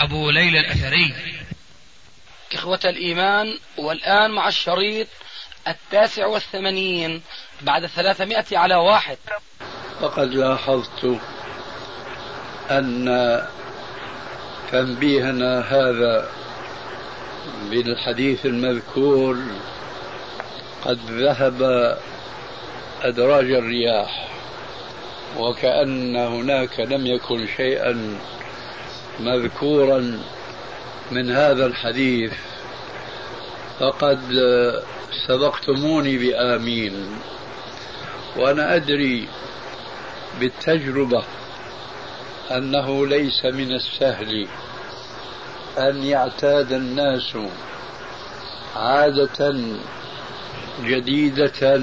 أبو ليلى الأثري. إخوة الإيمان والآن مع الشريط التاسع والثمانين بعد ثلاثمائة على واحد. فقد لاحظت أن تنبيهنا هذا بالحديث المذكور قد ذهب أدراج الرياح وكأن هناك لم يكن شيئا مذكورا من هذا الحديث. فقد سبقتموني بآمين. وأنا أدري بالتجربة أنه ليس من السهل أن يعتاد الناس عادة جديدة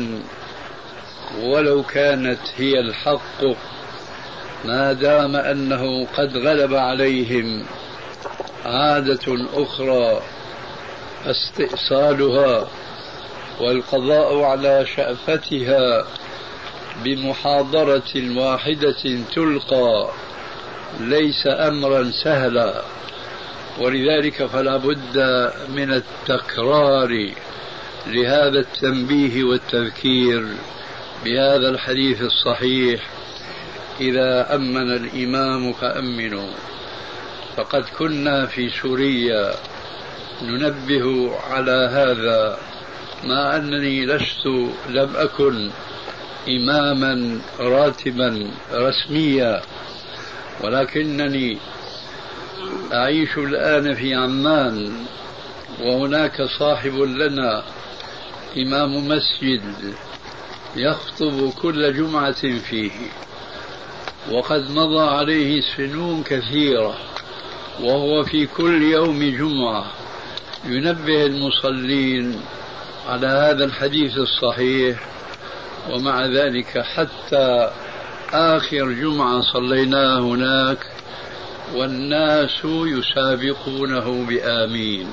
ولو كانت هي الحق ما دام أنه قد غلب عليهم عادة أخرى استئصالها والقضاء على شأفتها بمحاضرة واحدة تلقى ليس أمرا سهلا ولذلك فلا بد من التكرار لهذا التنبيه والتذكير بهذا الحديث الصحيح إذا أمن الإمام فأمنوا. فقد كنا في سوريا ننبه على هذا مع أنني لست لم أكن إماما راتبا رسميا ولكنني أعيش الآن في عمان وهناك صاحب لنا إمام مسجد يخطب كل جمعة فيه. وقد مضى عليه سنون كثيرة وهو في كل يوم جمعة ينبه المصلين على هذا الحديث الصحيح ومع ذلك حتى آخر جمعة صليناها هناك والناس يسابقونه بآمين.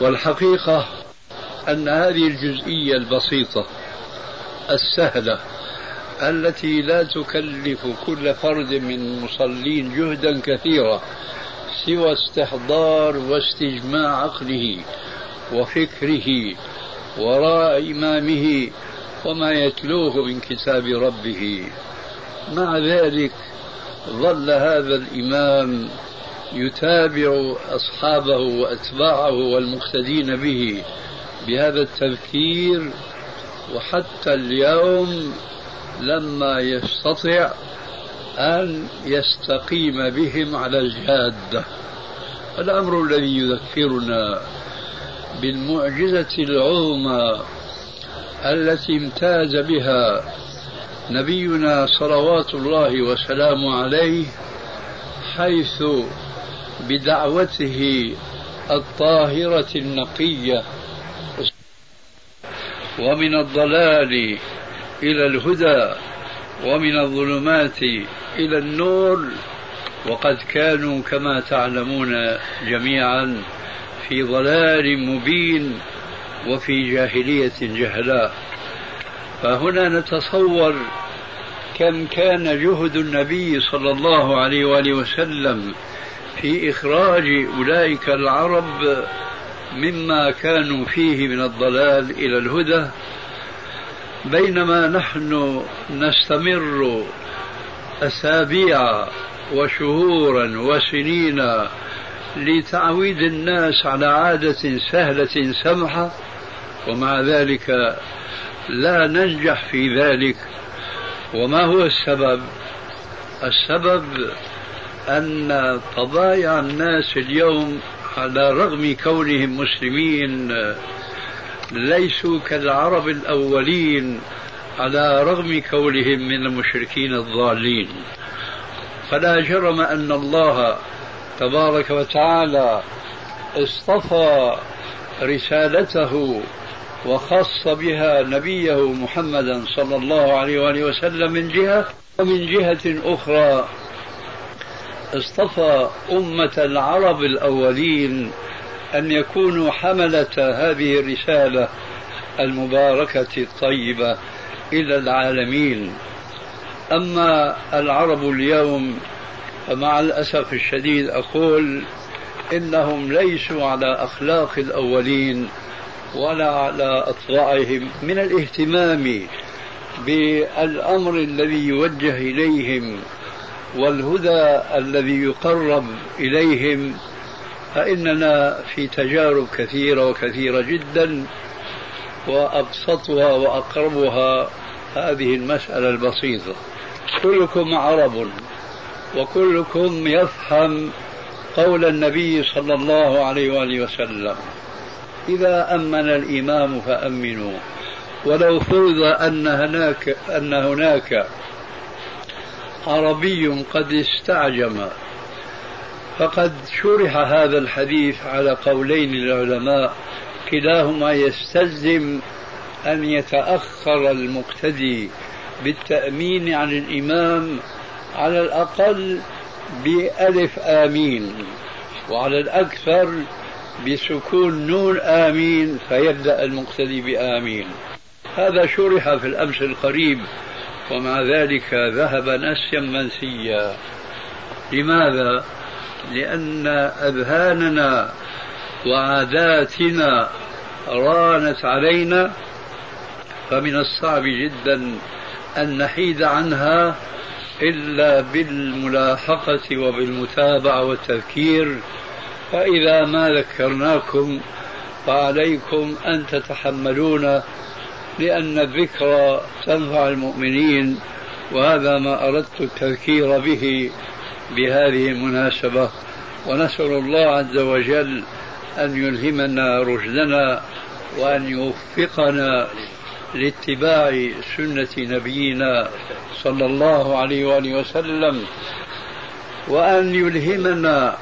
والحقيقة أن هذه الجزئية البسيطة السهلة التي لا تكلف كل فرد من المصلين جهدا كثيرا سوى استحضار واستجماع عقله وفكره وراء إمامه وما يتلوه من كتاب ربه. مع ذلك ظل هذا الإمام يتابع أصحابه وأتباعه والمقتدين به بهذا التذكير وحتى اليوم لما يستطع أن يستقيم بهم على الجادة. الأمر الذي يذكرنا بالمعجزة العظمى التي امتاز بها نبينا صلوات الله وسلامه عليه حيث بدعوته الطاهرة النقية. ومن الضلال إلى الهدى ومن الظلمات إلى النور. وقد كانوا كما تعلمون جميعا في ضلال مبين وفي جاهلية جهلاء. فهنا نتصور كم كان جهد النبي صلى الله عليه وآله وسلم في إخراج أولئك العرب مما كانوا فيه من الضلال إلى الهدى. بينما نحن نستمر أسابيع وشهورا وسنين لتعويد الناس على عادة سهلة سمحة ومع ذلك لا ننجح في ذلك وما هو السبب؟ السبب أن طبايع الناس اليوم على رغم كونهم مسلمين ليسوا كالعرب الأولين على رغم كونهم من المشركين الضالين. فلا جرم أن الله تبارك وتعالى اصطفى رسالته وخص بها نبيه محمدا صلى الله عليه وآله وسلم من جهة ومن جهة أخرى اصطفى أمة العرب الأولين أن يكونوا حملة هذه الرسالة المباركة الطيبة إلى العالمين. أما العرب اليوم فمع الأسف الشديد أقول إنهم ليسوا على أخلاق الأولين ولا على أطباعهم من الاهتمام بالأمر الذي يوجه إليهم والهدى الذي يقرب إليهم فإننا في تجارب كثيرة وكثيرة جدا وأبسطها وأقربها هذه المسألة البسيطة. كلكم عرب وكلكم يفهم قول النبي صلى الله عليه وآله وسلم إذا أمن الإمام فأمنوا. ولو فرض أن هناك أن هناك عربي قد استعجم. فقد شرح هذا الحديث على قولين للعلماء. كلاهما يستلزم أن يتأخر المقتدي بالتأمين عن الإمام على الأقل بألف آمين وعلى الأكثر بسكون نون آمين فيبدأ المقتدي بآمين. هذا شرح في الأمس القريب ومع ذلك ذهب نسيا منسيا. لماذا؟ لأن أذهاننا وعاداتنا رانت علينا فمن الصعب جدا أن نحيد عنها إلا بالملاحقة وبالمتابعة والتذكير. فإذا ما ذكرناكم فعليكم أن تتحملون لأن الذكرى تنفع المؤمنين وهذا ما أردت التذكير به. بهذه المناسبة ونسأل الله عز وجل أن يلهمنا رشدنا وأن يوفقنا لاتباع سنة نبينا صلى الله عليه وآله وسلم وأن يلهمنا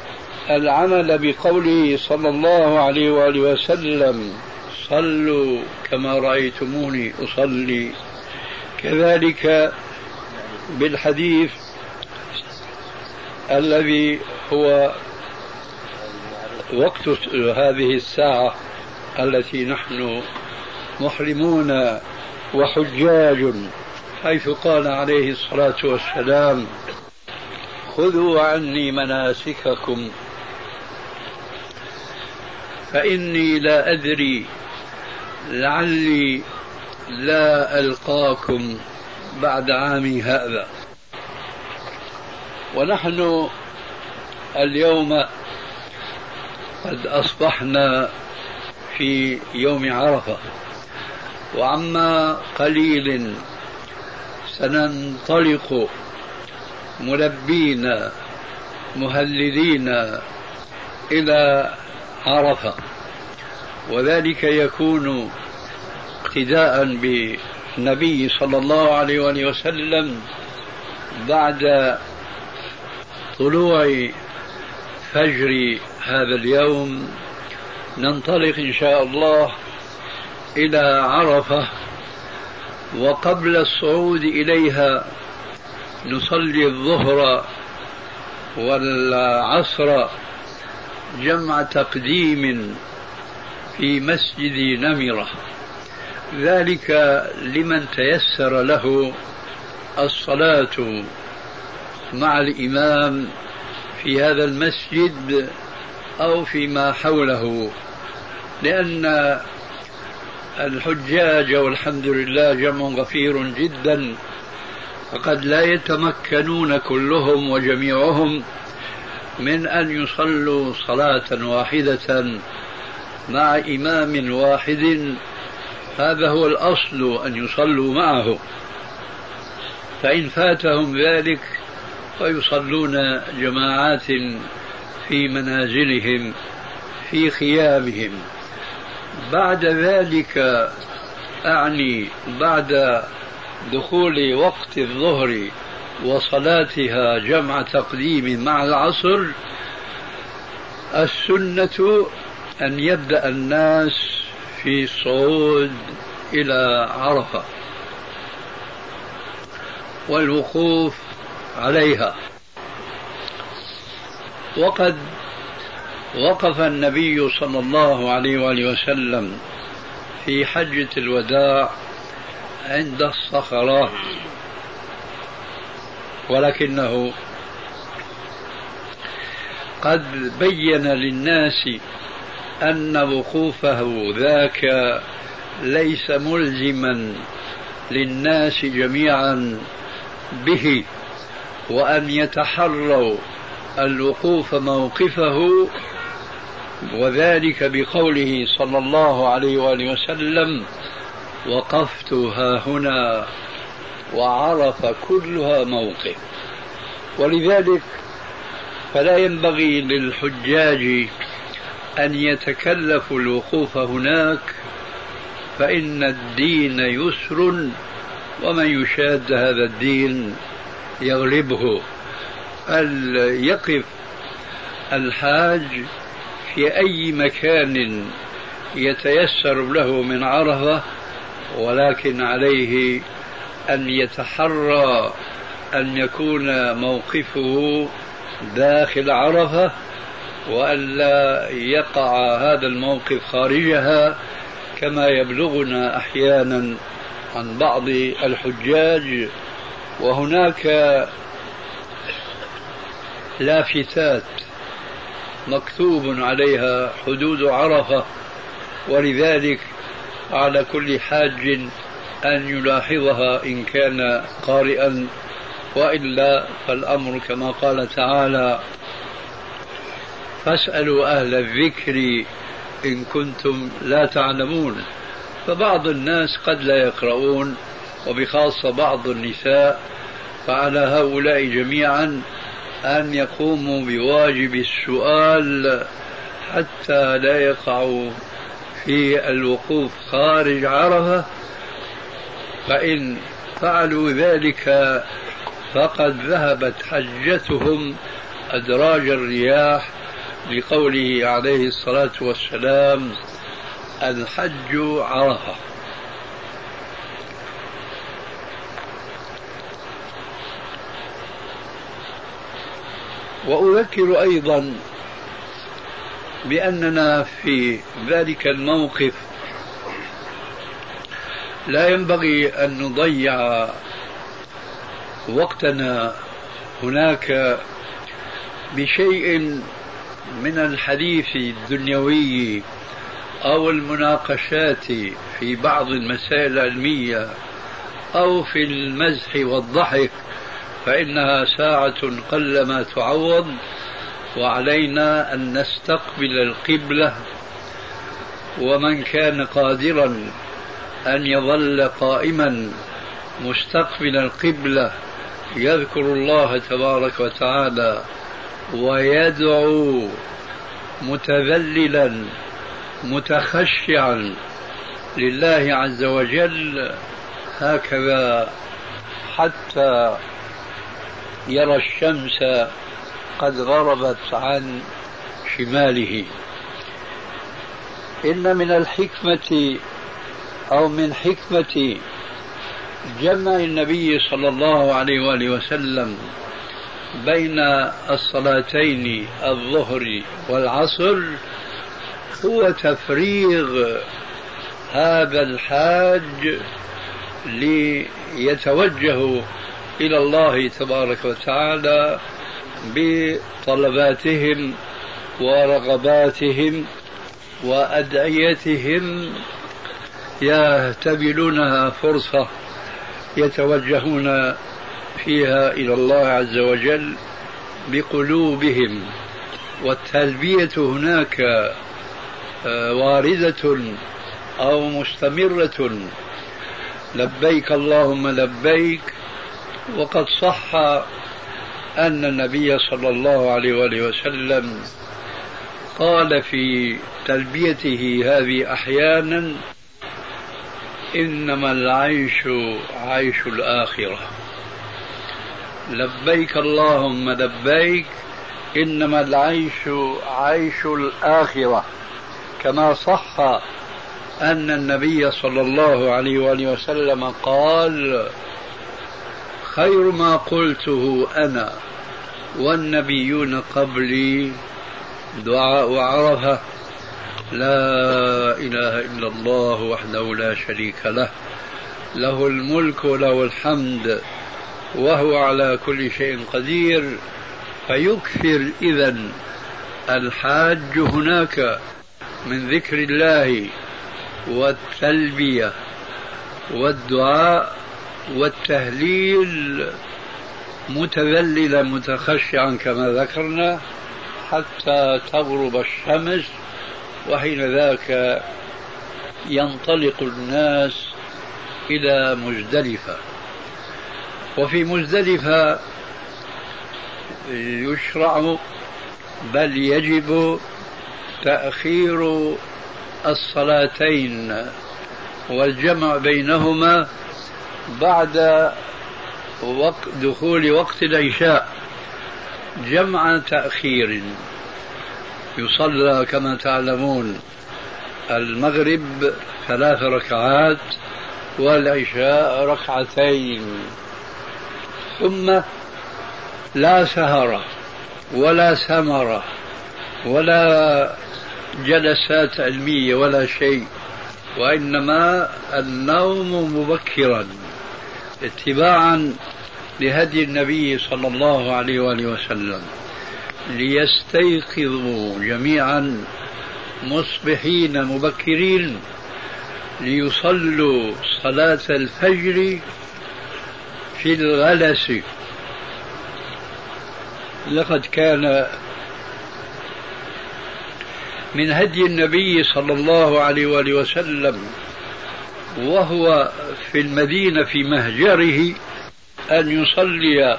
العمل بقوله صلى الله عليه وآله وسلم صلوا كما رأيتموني أصلي. كذلك بالحديث الذي هو وقت هذه الساعة التي نحن محرمون وحجاج حيث قال عليه الصلاة والسلام خذوا عني مناسككم فإني لا أدري لعلي لا ألقاكم بعد عامي هذا. ونحن اليوم قد أصبحنا في يوم عرفة وعما قليل سننطلق ملبين مهللين إلى عرفة وذلك يكون اقتداء بالنبي صلى الله عليه وسلم بعد طلوع فجر هذا اليوم ننطلق إن شاء الله إلى عرفة وقبل الصعود إليها نصلي الظهر والعصر جمع تقديم في مسجد نمرة. ذلك لمن تيسر له الصلاة. مع الإمام في هذا المسجد أو فيما حوله. لأن الحجاج والحمد لله جمع غفير جدا فقد لا يتمكنون كلهم وجميعهم من أن يصلوا صلاة واحدة مع إمام واحد. هذا هو الأصل أن يصلوا معه. فإن فاتهم ذلك فيصلون جماعات في منازلهم في خيامهم. بعد ذلك أعني بعد دخول وقت الظهر وصلاتها جمع تقديم مع العصر السنة أن يبدأ الناس في الصعود إلى عرفة. والوقوف عليها. وقد وقف النبي صلى الله عليه وآله وسلم في حجة الوداع عند الصخرة. ولكنه قد بين للناس أن وقوفه ذاك ليس ملزما للناس جميعا به. وأن يتحروا الوقوف موقفه وذلك بقوله صلى الله عليه وآله وسلم وقفت ها هنا وعرف كلها موقف. ولذلك فلا ينبغي للحجاج أن يتكلفوا الوقوف هناك فإن الدين يسر ومن يشاد هذا الدين يغلبه. يقف الحاج في أي مكان يتيسر له من عرفة ولكن عليه أن يتحرى أن يكون موقفه داخل عرفة وألا يقع هذا الموقف خارجها كما يبلغنا أحيانا عن بعض الحجاج وهناك لافتات مكتوب عليها حدود عرفة ولذلك على كل حاج أن يلاحظها إن كان قارئا وإلا فالأمر كما قال تعالى فاسألوا أهل الذكر إن كنتم لا تعلمون فبعض الناس قد لا يقرؤون وبخاصة بعض النساء فعلى هؤلاء جميعا أن يقوموا بواجب السؤال حتى لا يقعوا في الوقوف خارج عرفة. فإن فعلوا ذلك فقد ذهبت حجتهم أدراج الرياح لقوله عليه الصلاة والسلام الحج عرفة. وأذكر أيضا بأننا في ذلك الموقف لا ينبغي أن نضيع وقتنا هناك بشيء من الحديث الدنيوي أو المناقشات في بعض المسائل العلمية أو في المزح والضحك فإنها ساعة قلما تعوض وعلينا أن نستقبل القبلة. ومن كان قادرا أن يظل قائما مستقبل القبلة يذكر الله تبارك وتعالى ويدعو متذللا متخشعا لله عز وجل. هكذا حتى يرى الشمس قد غربت عن شماله. إن من الحكمة أو من حكمة جمع النبي صلى الله عليه وآله وسلم بين الصلاتين الظهر والعصر هو تفريغ هذا الحاج ليتوجه إلى الله تبارك وتعالى بطلباتهم ورغباتهم وأدعيتهم. يهتبلونها فرصة يتوجهون فيها إلى الله عز وجل بقلوبهم والتلبية هناك آه، واردة أو مستمرة. لبيك اللهم لبيك وقد صح أن النبي صلى الله عليه وآله وسلم قال في تلبيته هذه أحيانا إنما العيش عيش الآخرة. لبيك اللهم لبيك إنما العيش عيش الآخرة. كما صح أن النبي صلى الله عليه وآله وسلم قال خير ما قلته أنا والنبيون قبلي دعاء عرفة لا إله إلا الله وحده لا شريك له له الملك وله الحمد وهو على كل شيء قدير فيكثر إذا الحاج هناك من ذكر الله والتلبية والدعاء والتهليل متذللا متخشعا كما ذكرنا حتى تغرب الشمس وحين ذاك ينطلق الناس إلى مزدلفة. وفي مزدلفة يشرع بل يجب تأخير الصلاتين والجمع بينهما بعد وقت دخول وقت العشاء جمع تأخير. يصلى كما تعلمون المغرب ثلاث ركعات والعشاء ركعتين. ثم لا سهر ولا سمر ولا جلسات علمية ولا شيء وإنما النوم مبكرا. اتباعا لهدي النبي صلى الله عليه وآله وسلم ليستيقظوا جميعا مصبحين مبكرين ليصلوا صلاة الفجر في الغلس. لقد كان من هدي النبي صلى الله عليه وآله وسلم وهو في المدينة في مهجره أن يصلي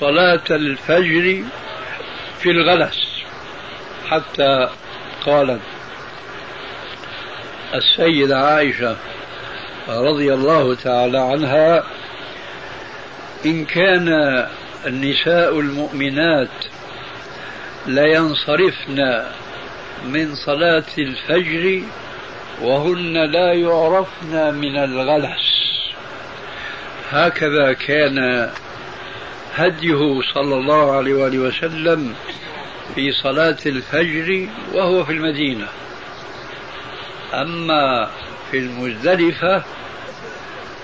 صلاة الفجر في الغلس حتى قالت السيدة عائشة رضي الله تعالى عنها إن كان النساء المؤمنات لينصرفن من صلاة الفجر وهن لا يعرفن من الغلس. هكذا كان هديه صلى الله عليه وآله وسلم في صلاة الفجر وهو في المدينة. أما في المزدلفة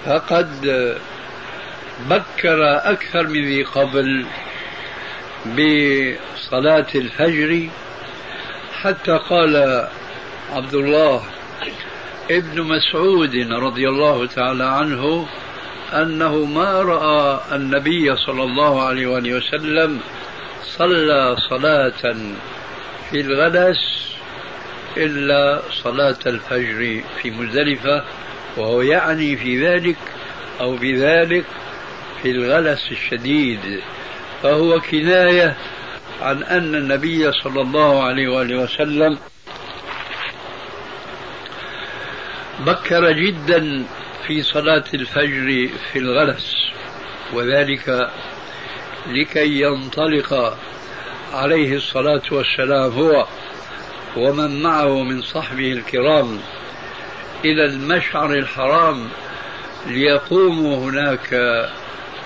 فقد بكر أكثر من ذي قبل بصلاة الفجر حتى قال عبد الله ابن مسعود رضي الله تعالى عنه أنه ما رأى النبي صلى الله عليه وآله وسلم صلى صلاة في الغلس إلا صلاة الفجر في مزدلفة وهو يعني في ذلك أو بذلك في الغلس الشديد. فهو كناية عن أن النبي صلى الله عليه وآله وسلم بكر جدا في صلاة الفجر في الغلس وذلك لكي ينطلق عليه الصلاة والسلام هو ومن معه من صحبه الكرام إلى المشعر الحرام ليقوموا هناك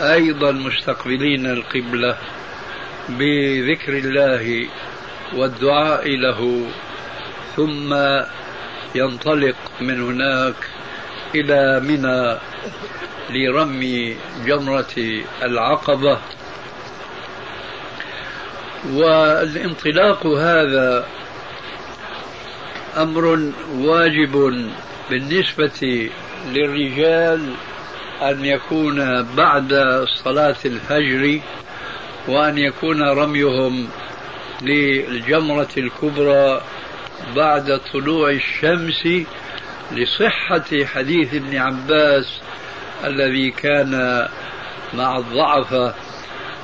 أيضا مستقبلين القبلة بذكر الله والدعاء له ثم ينطلق من هناك إلى منى لرمي جمرة العقبة. والانطلاق هذا أمر واجب بالنسبة للرجال أن يكون بعد صلاة الفجر وأن يكون رميهم للجمرة الكبرى بعد طلوع الشمس لصحة حديث ابن عباس الذي كان مع الضعفة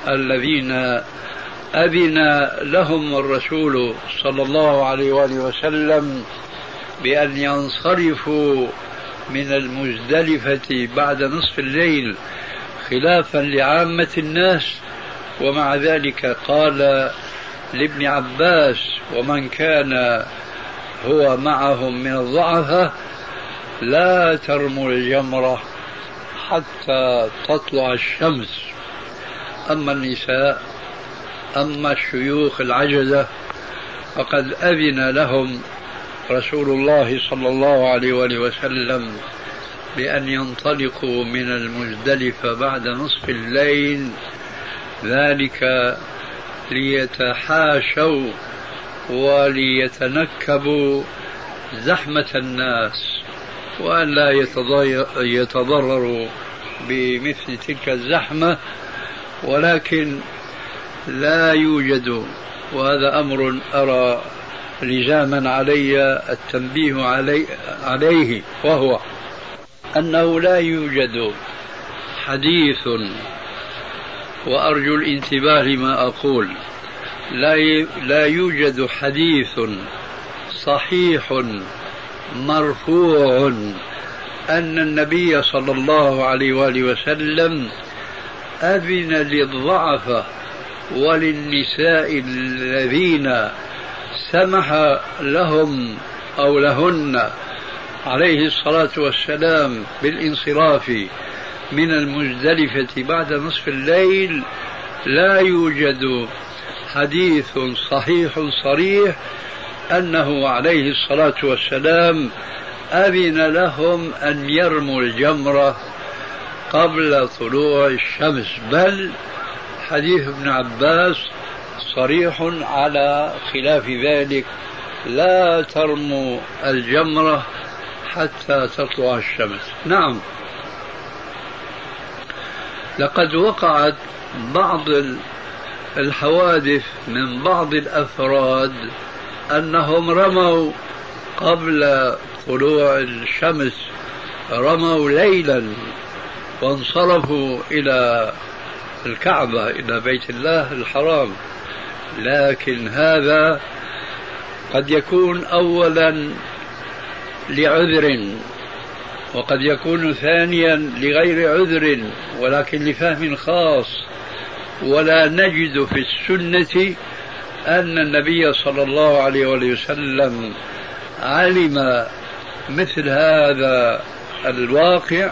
الذين أذن لهم الرسول صلى الله عليه وآله وسلم بأن ينصرفوا من المزدلفة بعد نصف الليل خلافا لعامة الناس ومع ذلك قال لابن عباس ومن كان هو معهم من الضعفاء لا ترموا الجمرة حتى تطلع الشمس. أما النساء أما الشيوخ العجزة فقد أذن لهم رسول الله صلى الله عليه وآله وسلم بأن ينطلقوا من المزدلفة بعد نصف الليل. ذلك ليتحاشوا وليتنكبوا زحمة الناس وأن لا يتضرروا بمثل تلك الزحمة ولكن لا يوجد وهذا أمر أرى لزاما علي التنبيه علي عليه وهو أنه لا يوجد حديث وأرجو الانتباه لما أقول. لا لا يوجد حديث صحيح مرفوع أن النبي صلى الله عليه وآله وسلم أذن للضعف وللنساء الذين سمح لهم أو لهن عليه الصلاة والسلام بالانصراف من المزدلفة بعد نصف الليل لا يوجد حديث صحيح صريح أنه عليه الصلاة والسلام أذن لهم أن يرموا الجمرة قبل طلوع الشمس. بل حديث ابن عباس صريح على خلاف ذلك. لا ترموا الجمرة حتى تطلع الشمس. نعم. لقد وقعت بعض الحوادث من بعض الأفراد أنهم رموا قبل طلوع الشمس رموا ليلا وانصرفوا إلى الكعبة إلى بيت الله الحرام. لكن هذا قد يكون اولا لعذر وقد يكون ثانيا لغير عذر ولكن لفهم خاص. ولا نجد في السنة أن النبي صلى الله عليه وسلم علم مثل هذا الواقع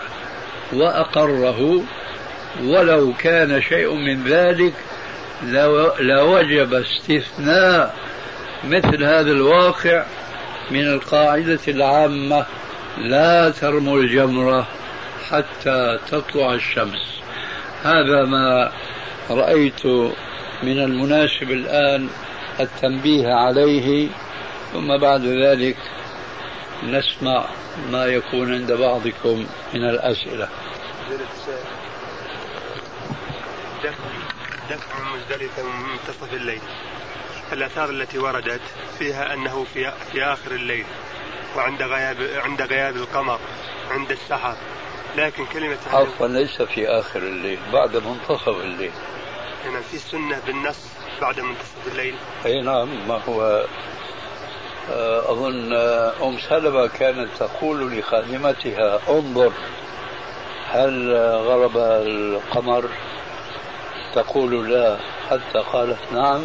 وأقره ولو كان شيء من ذلك لوجب استثناء مثل هذا الواقع من القاعدة العامة لا ترموا الجمرة حتى تطلع الشمس. هذا ما رأيت من المناسب الآن التنبيه عليه ثم بعد ذلك نسمع ما يكون عند بعضكم من الأسئلة. دفع مزدلفة من منتصف الليل. الآثار التي وردت فيها أنه في في آخر الليل وعند غياب عند غياب القمر عند السحر لكن كلمة عفوا ليس في آخر الليل بعد منتصف الليل. يعني في سنة بالنص بعد منتصف الليل. أي نعم ما هو آه، أظن آه، أم سلمة كانت تقول لخادمتها انظر هل غرب القمر؟ تقول لا حتى قالت نعم.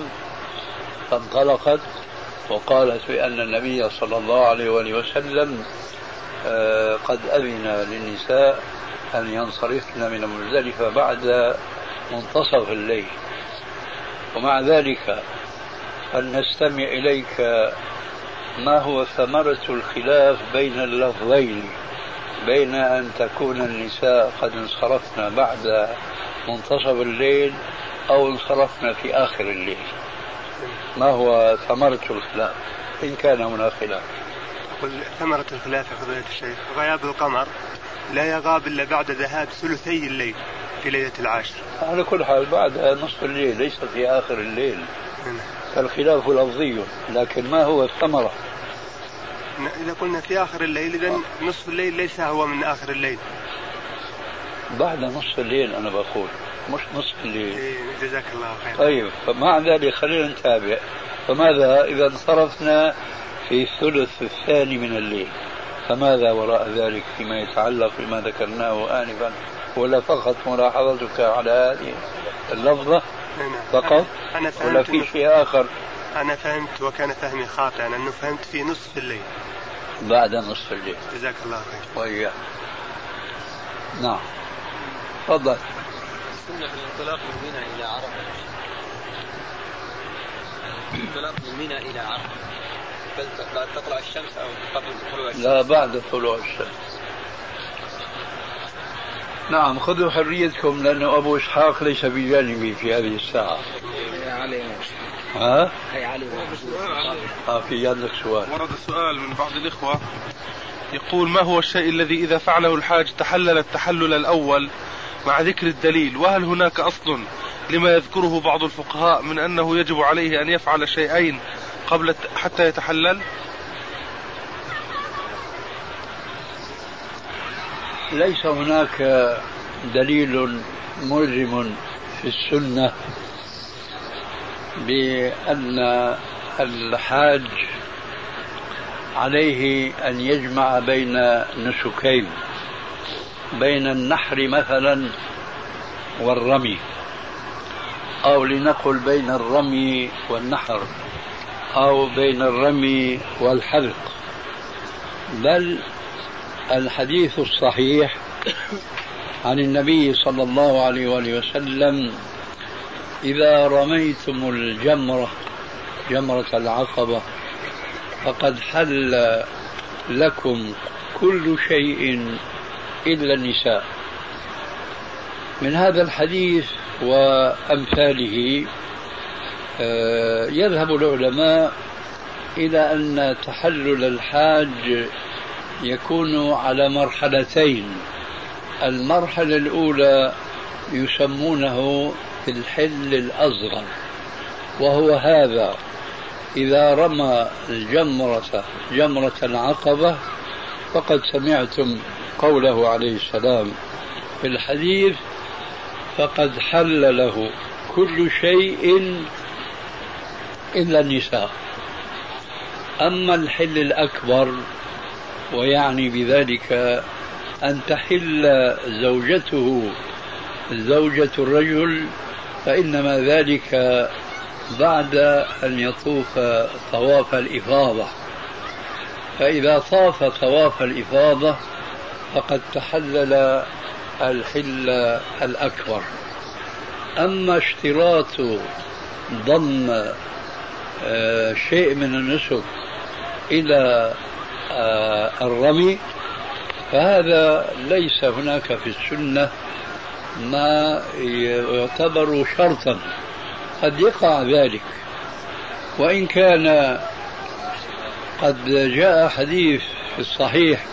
فانطلقت وقالت بأن النبي صلى الله عليه وسلم آه، قد أذن للنساء أن ينصرفن من المزدلفة بعد منتصف الليل. ومع ذلك فلنستمع إليك ما هو ثمرة الخلاف بين اللفظين بين أن تكون النساء قد انصرفن بعد منتصف الليل أو انصرفن في آخر الليل. ما هو ثمرة الخلاف؟ إن كان هناك خلاف. ثمرة الخلاف يا فضيلة الشيخ غياب القمر. لا يغاب إلا بعد ذهاب ثلثي الليل في ليلة العاشر. على كل حال بعد نصف الليل ليس في آخر الليل. فالخلاف لفظي لكن ما هو الثمرة؟ إذا قلنا في آخر الليل إذا نصف الليل ليس هو من آخر الليل. بعد نصف الليل أنا بقول مش نصف الليل. إيه جزاك الله خير طيب فمع ذلك خلينا نتابع. فماذا إذا انصرفنا في الثلث الثاني من الليل؟ فماذا وراء ذلك فيما يتعلق بما ذكرناه آنفا؟ ولا فقط ملاحظتك على هذه اللفظة نعم. فقط؟ أنا ولا في شيء آخر؟ أنا فهمت وكان فهمي خاطئا أنه فهمت في نصف الليل. بعد نصف الليل. جزاك الله خير. وإياه نعم. تفضل. السنة في الانطلاق من منى إلى عرفة. الانطلاق من منى إلى عرفة. بعد تطلع الشمس أو قبل طلوع الشمس؟ لا بعد طلوع الشمس. نعم خذوا حريتكم لأنه أبو إسحاق ليس بجانبي في هذه الساعة. ها؟ هي علي. آه في عندك سؤال. ورد سؤال من بعض الإخوة. يقول ما هو الشيء الذي إذا فعله الحاج تحلل التحلل الأول مع ذكر الدليل؟ وهل هناك أصل لما يذكره بعض الفقهاء من أنه يجب عليه أن يفعل شيئين قبل حتى يتحلل. ليس هناك دليل ملزم في السنة بأن الحاج عليه أن يجمع بين نسكين بين النحر مثلا والرمي أو لنقل بين الرمي والنحر. أو بين الرمي والحلق بل الحديث الصحيح عن النبي صلى الله عليه وآله وسلم إذا رميتم الجمرة جمرة العقبة فقد حل لكم كل شيء إلا النساء. من هذا الحديث وأمثاله يذهب العلماء إلى أن تحلل الحاج يكون على مرحلتين. المرحلة الأولى يسمونه الحل الأصغر وهو هذا إذا رمى الجمرة جمرة العقبة فقد سمعتم قوله عليه السلام في الحديث فقد حل له كل شيء إلا النساء. أما الحل الأكبر ويعني بذلك أن تحل زوجته زوجة الرجل فإنما ذلك بعد أن يطوف طواف الإفاضة. فإذا طاف طواف الإفاضة فقد تحلل الحل الأكبر. أما اشتراط ضم شيء من النسك إلى آه، الرمي فهذا ليس هناك في السنة ما يعتبر شرطا. قد يقع ذلك وإن كان قد جاء حديث في الصحيح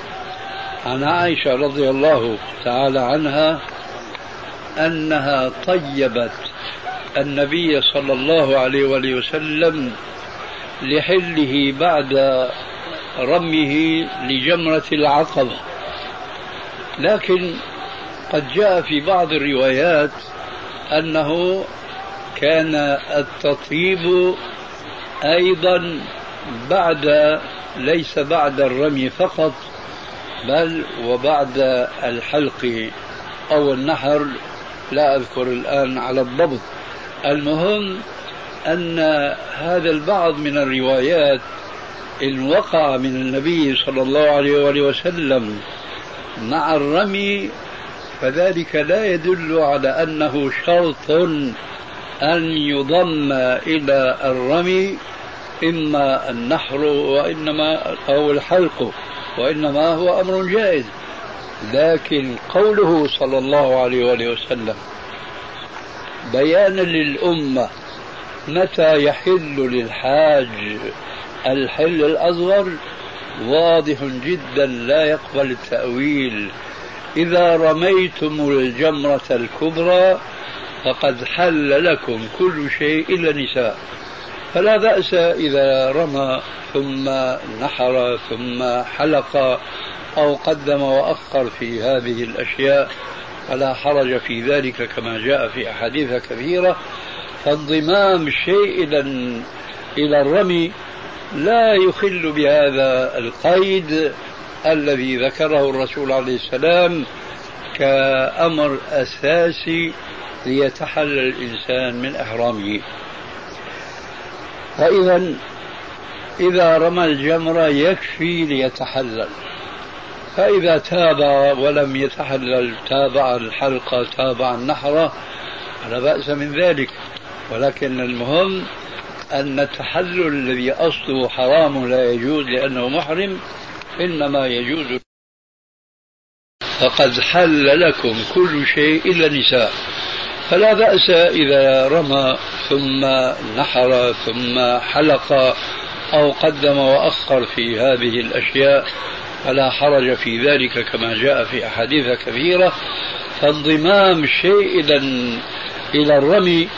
عن عائشة رضي الله تعالى عنها أنها طيبت النبي صلى الله عليه وآله وسلم لحله بعد رميه لجمرة العقبة. لكن قد جاء في بعض الروايات أنه كان التطيب أيضا بعد ليس بعد الرمي فقط بل وبعد الحلق أو النحر. لا أذكر الآن على الضبط. المهم أن هذا البعض من الروايات إن وقع من النبي صلى الله عليه وآله وسلم مع الرمي فذلك لا يدل على أنه شرط أن يضم إلى الرمي إما النحر وإنما أو الحلق وإنما هو أمر جائز. لكن قوله صلى الله عليه وآله وسلم بيانا للأمة متى يحل للحاج الحل الأصغر؟ واضح جدا لا يقبل التأويل. إذا رميتم الجمرة الكبرى فقد حل لكم كل شيء إلا النساء. فلا بأس إذا رمى ثم نحر ثم حلق أو قدم وأخر في هذه الأشياء. فلا حرج في ذلك كما جاء في أحاديث كثيرة. فانضمام الشيء إلى إلى الرمي لا يخل بهذا القيد الذي ذكره الرسول عليه السلام كأمر أساسي ليتحلل الإنسان من إحرامه. فإذا إذا رمى الجمرة يكفي ليتحلل. فإذا تاب ولم يتحلل تابع الحلقة تابع النحرة فلا بأس من ذلك. ولكن المهم أن التحلل الذي أصله حرام لا يجوز لأنه محرم إنما يجوز. فقد حل لكم كل شيء إلا النساء. فلا بأس إذا رمى ثم نحر ثم حلق أو قدم وأخر في هذه الأشياء. فلا حرج في ذلك كما جاء في أحاديث كثيرة فانضمام الشيء إذا إلى الرمي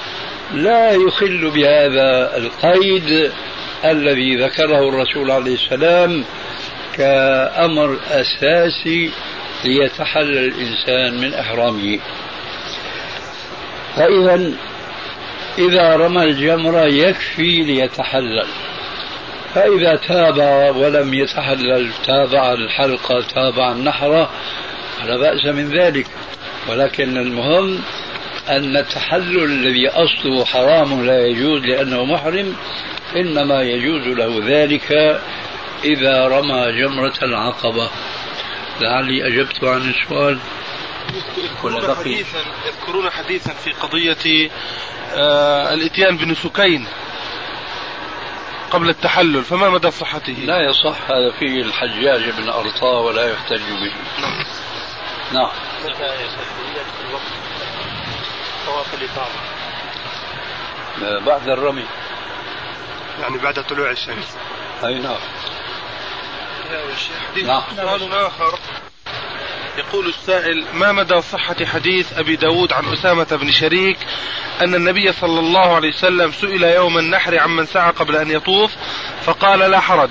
لا يخل بهذا القيد الذي ذكره الرسول عليه السلام كأمر أساسي ليتحلل الإنسان من إحرامه. فإذا إذا رمى الجمرة يكفي ليتحلل. فإذا تاب ولم يتحلل تابع الحلقة تابع النحرة فلا بأس من ذلك. ولكن المهم أن التحلل الذي أصله حرام لا يجوز لأنه محرم إنما يجوز له ذلك إذا رمى جمرة العقبة. لعلي أجبت عن السؤال. يذكرون حديثا يذكرون حديثا في قضية آه الإتيان بنسكين قبل التحلل فما مدى صحته؟ لا يصح هذا فيه الحجاج بن أرطاة ولا يحتج به. نعم. نعم. متى الوقت طواف الإفاضة بعد الرمي. يعني بعد طلوع الشمس. أي نعم. نعم. سؤال آخر يقول السائل ما مدى صحة حديث أبي داود عن أسامة بن شريك أن النبي صلى الله عليه وسلم سئل يوم النحر عمن سعى قبل أن يطوف؟ فقال لا حرج.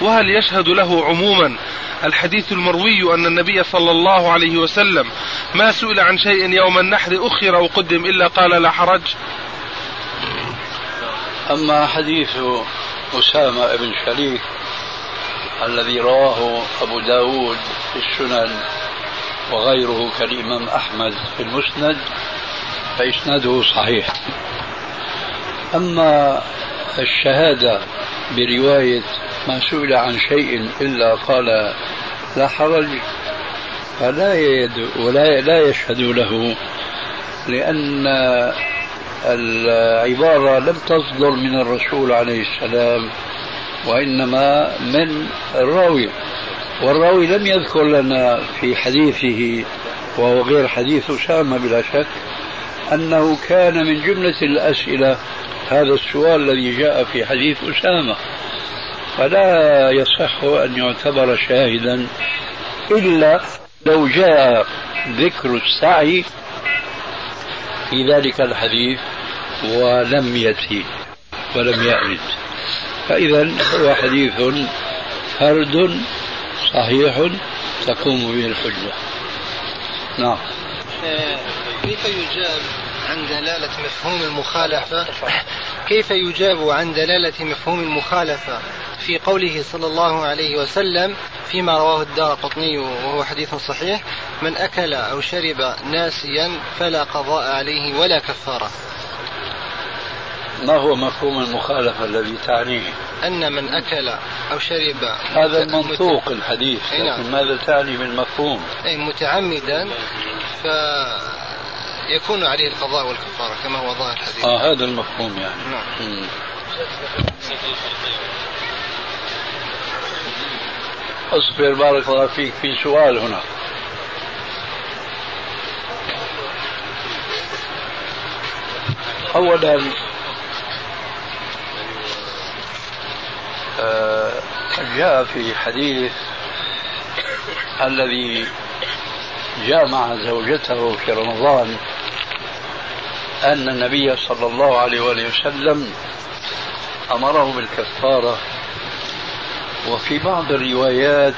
وهل يشهد له عموما الحديث المروي أن النبي صلى الله عليه وسلم ما سئل عن شيء يوم النحر أخر أو قدم إلا قال لا حرج؟ أما حديث أسامة بن شريك الذي رواه أبو داود في السنن وغيره كالإمام أحمد في المسند فإسناده صحيح. أما الشهادة برواية ما سئل عن شيء إلا قال لا حرج فلا يد ولا لا يشهد له لأن العبارة لم تصدر من الرسول عليه السلام وإنما من الراوي. والراوي لم يذكر لنا في حديثه وهو غير حديث أسامة بلا شك أنه كان من جملة الأسئلة هذا السؤال الذي جاء في حديث أسامة. فلا يصح أن يعتبر شاهدا إلا لو جاء ذكر السعي في ذلك الحديث ولم يأتي ولم يأرد فإذا هو حديث فرد صحيح تقوم به الحجة. نعم. كيف يجاب عن دلالة مفهوم المخالفة؟ كيف يجاب عن دلالة مفهوم المخالفة في قوله صلى الله عليه وسلم فيما رواه الدار قطني وهو حديث صحيح من أكل أو شرب ناسيا فلا قضاء عليه ولا كفارة. ما هو مفهوم المخالفة الذي تعنيه؟ أن من أكل أو شرب هذا المنطوق الحديث لكن نعم. ماذا تعني بالمفهوم؟ أي متعمدا فيكون عليه القضاء والكفارة كما هو ظاهر الحديث. آه هذا المفهوم يعني. نعم. اصبر بارك الله فيك في سؤال هنا. اولا جاء في حديث الذي جامع زوجته في رمضان أن النبي صلى الله عليه وآله وسلم أمره بالكفارة وفي بعض الروايات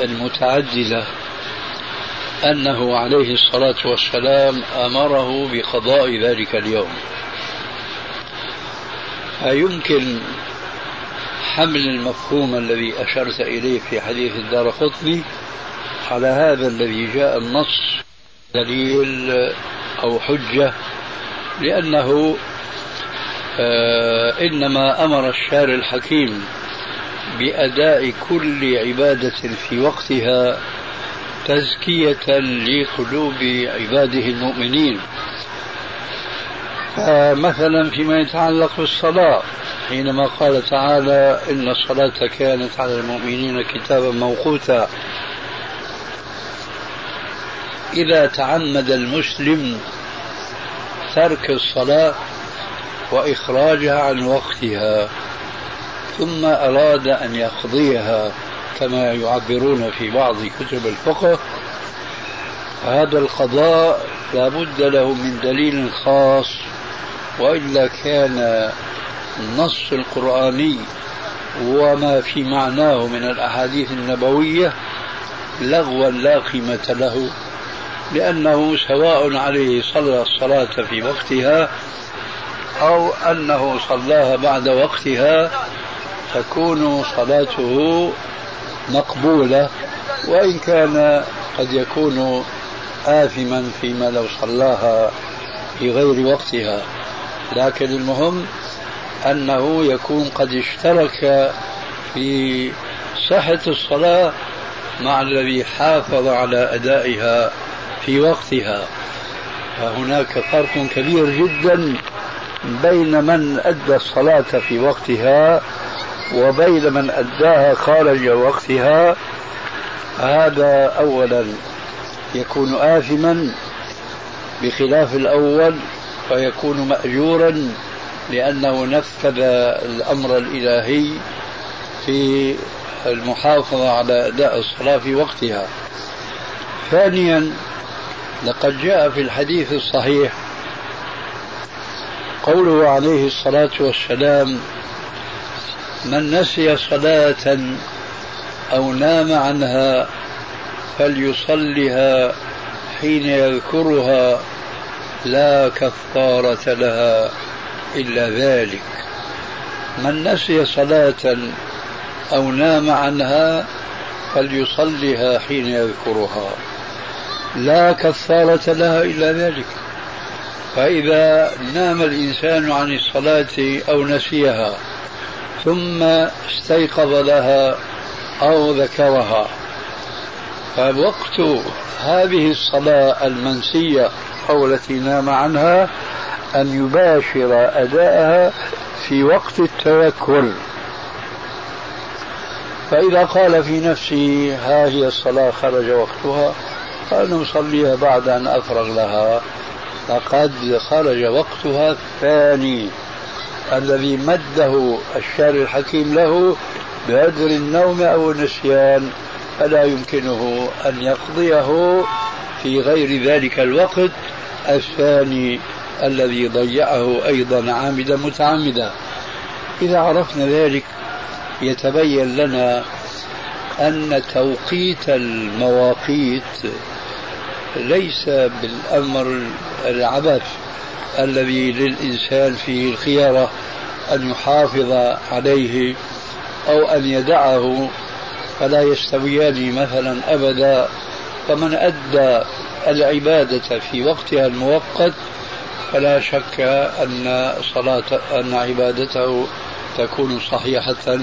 المتعددة أنه عليه الصلاة والسلام أمره بقضاء ذلك اليوم. فيمكن حمل المفهوم الذي أشرت إليه في حديث الدار قطني على هذا الذي جاء النص دليل أو حجة لأنه آه إنما أمر الشارع الحكيم بأداء كل عبادة في وقتها تزكية لقلوب عباده المؤمنين. مثلا فيما يتعلق بالصلاة حينما قال تعالى إن الصلاة كانت على المؤمنين كتابا موقوتا. إذا تعمد المسلم ترك الصلاة وإخراجها عن وقتها ثم أراد أن يقضيها كما يعبرون في بعض كتب الفقه هذا القضاء لا بد له من دليل خاص وإلا كان النص القرآني وما في معناه من الأحاديث النبوية لغوا لا قيمة له لأنه سواء عليه صلى الصلاة في وقتها أو أنه صلاها بعد وقتها تكون صلاته مقبولة وإن كان قد يكون آثما فيما لو صلاها في غير وقتها. لكن المهم أنه يكون قد اشترك في صحة الصلاة مع الذي حافظ على أدائها في وقتها. فهناك فرق كبير جدا بين من أدى الصلاة في وقتها وبين من أداها خارج وقتها. هذا أولا يكون آثما بخلاف الأول فيكون مأجورا لأنه نفذ الأمر الإلهي في المحافظة على أداء الصلاة في وقتها. ثانيا لقد جاء في الحديث الصحيح قوله عليه الصلاة والسلام من نسي صلاة أو نام عنها فليصلها حين يذكرها لا كفارة لها. إلا ذلك. من نسي صلاة أو نام عنها فليصلها حين يذكرها. لا كفارة لها إلا ذلك. فإذا نام الإنسان عن الصلاة أو نسيها ثم استيقظ لها أو ذكرها فوقت هذه الصلاة المنسية أو التي نام عنها أن يباشر أداءها في وقت التذكر فإذا قال في نفسه ها هي الصلاة خرج وقتها فأنا أصليها بعد أن أفرغ لها. فقد خرج وقتها الثاني الذي مده الشارع الحكيم له بهدر النوم أو النسيان. فلا يمكنه أن يقضيه في غير ذلك الوقت الثاني. الذي ضيعه أيضا عامدا متعمدا. إذا عرفنا ذلك يتبين لنا أن توقيت المواقيت ليس بالأمر العبث الذي للإنسان فيه الخيارة أن يحافظ عليه أو أن يدعه فلا يستويان مثلا أبدا. فمن أدى العبادة في وقتها المؤقت فلا شك أن صلاة أن عبادته تكون صحيحة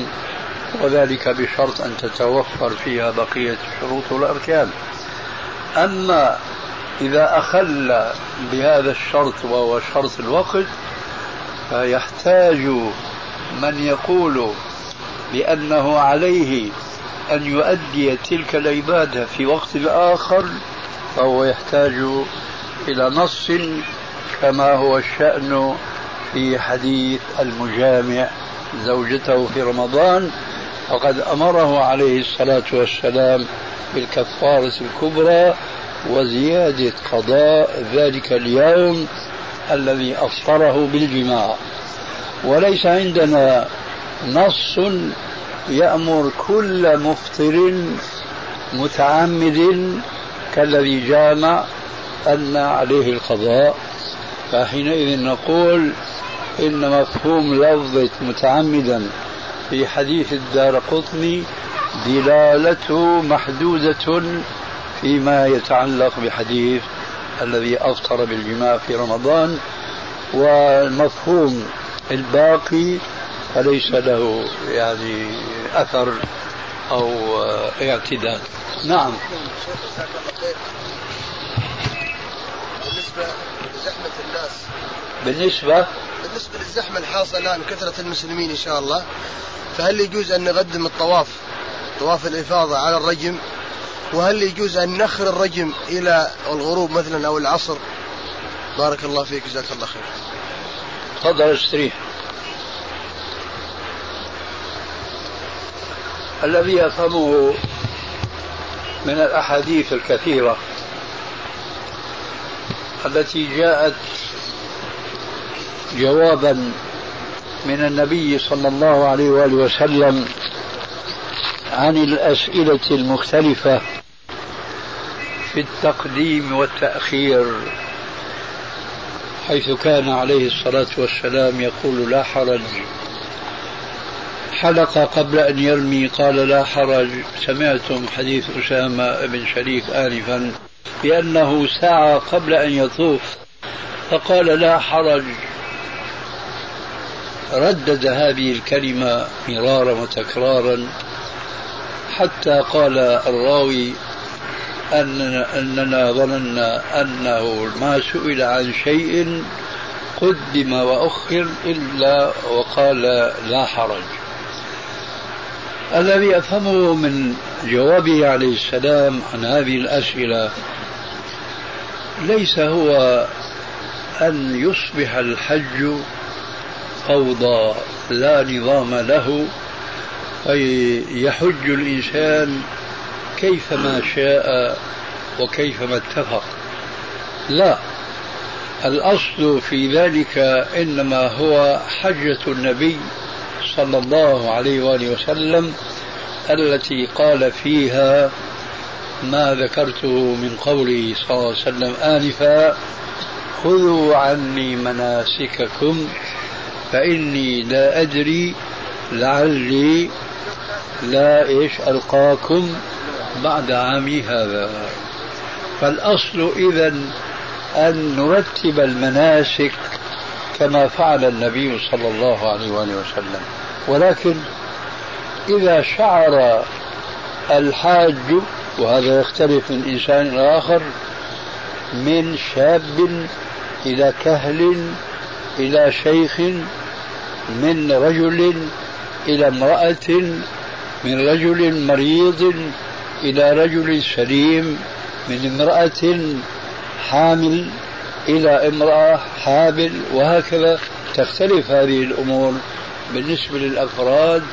وذلك بشرط أن تتوفر فيها بقية الشروط والأركان. أما إذا أخل بهذا الشرط وهو شرط الوقت فيحتاج من يقول بأنه عليه أن يؤدي تلك العبادة في وقت آخر فهو يحتاج إلى نص كما هو الشأن في حديث المجامع زوجته في رمضان فقد أمره عليه الصلاة والسلام بالكفارة الكبرى وزيادة قضاء ذلك اليوم الذي أفطره بالجماع. وليس عندنا نص يأمر كل مفطر متعمد كالذي جامع أن عليه القضاء. فحينئذ نقول إن مفهوم لفظة متعمدا في حديث الدار قطني دلالته محدودة فيما يتعلق بحديث الذي أفطر بالجماع في رمضان والمفهوم الباقي فليس له يعني أثر أو اعتدال. نعم. بالنسبة لزحمة الناس. بالنسبة؟ بالنسبة للزحمة الحاصلة الآن كثرة المسلمين إن شاء الله فهل يجوز أن نقدم الطواف؟ طواف الإفاضة على الرجم. وهل يجوز أن نخر الرجم إلى الغروب مثلا أو العصر؟ بارك الله فيك جزاك الله خير. تفضل استريح الذي يفهمه من الأحاديث الكثيرة التي جاءت جوابا من النبي صلى الله عليه وآله وسلم عن الأسئلة المختلفة في التقديم والتأخير حيث كان عليه الصلاة والسلام يقول لا حرج. حلق قبل أن يرمي قال لا حرج. سمعتم حديث أسامة بن شريك آنفا. بأنه سعى قبل أن يطوف فقال لا حرج. ردد هذه الكلمة مرارا وتكرارا حتى قال الراوي أننا, أننا ظننا أنه ما سئل عن شيء قدم وأخر إلا وقال لا حرج. الذي أفهمه من جوابه عليه السلام عن هذه الأسئلة ليس هو أن يصبح الحج فوضى لا نظام له فيحج الإنسان كيفما شاء وكيفما اتفق. لا الأصل في ذلك إنما هو حجة النبي صلى الله عليه وآله وسلم التي قال فيها ما ذكرته من قوله صلى الله عليه وسلم آنفا خذوا عني مناسككم فإني لا أدري لعلي لا إيش ألقاكم بعد عامي هذا. فالأصل إذا أن نرتب المناسك كما فعل النبي صلى الله عليه وآله وسلم. ولكن إذا شعر الحاج وهذا يختلف من إنسان إلى آخر من شاب إلى كهل إلى شيخ من رجل إلى امرأة من رجل مريض إلى رجل سليم من امرأة حامل إلى امرأة حامل وهكذا تختلف هذه الأمور بالنسبة للأفراد.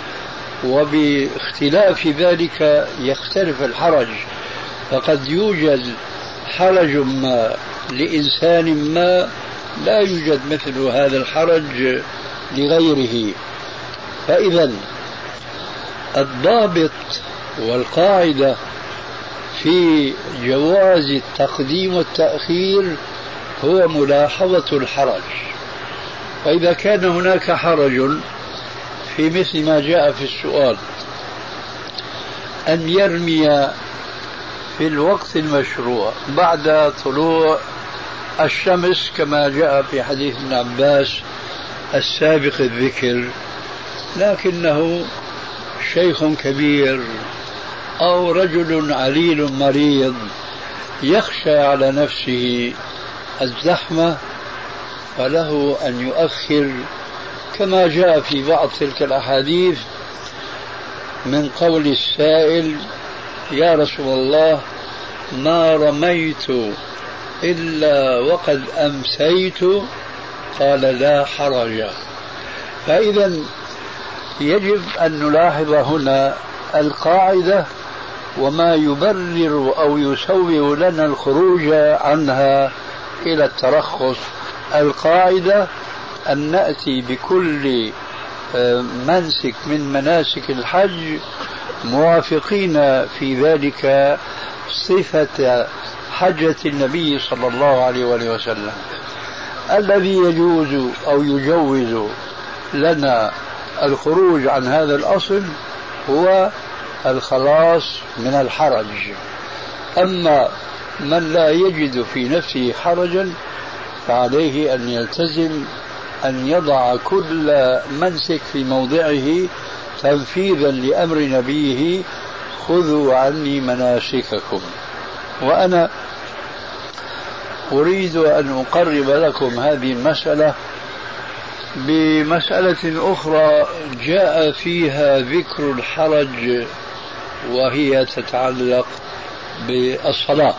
وباختلاف ذلك يختلف الحرج. فقد يوجد حرج ما لإنسان ما لا يوجد مثل هذا الحرج لغيره. فإذا الضابط والقاعدة في جواز التقديم والتأخير هو ملاحظة الحرج. فإذا كان هناك حرج في مثل ما جاء في السؤال أن يرمي في الوقت المشروع بعد طلوع الشمس كما جاء في حديث ابن عباس السابق الذكر لكنه شيخ كبير أو رجل عليل مريض يخشى على نفسه الزحمة فله أن يؤخر كما جاء في بعض تلك الأحاديث من قول السائل يا رسول الله ما رميت إلا وقد أمسيت قال لا حرج فإذا يجب أن نلاحظ هنا القاعدة وما يبرر أو يسوغ لنا الخروج عنها إلى الترخص. القاعدة أن نأتي بكل آه، منسك من مناسك الحج موافقين في ذلك صفة حجة النبي صلى الله عليه وآله وسلم. الذي يجوز أو يجوز لنا الخروج عن هذا الأصل هو الخلاص من الحرج. أما من لا يجد في نفسه حرجا فعليه أن يلتزم أن يضع كل منسك في موضعه تنفيذا لأمر نبيه خذوا عني مناسككم. وأنا أريد أن أقرب لكم هذه المسألة بمسألة أخرى جاء فيها ذكر الحرج وهي تتعلق بالصلاة.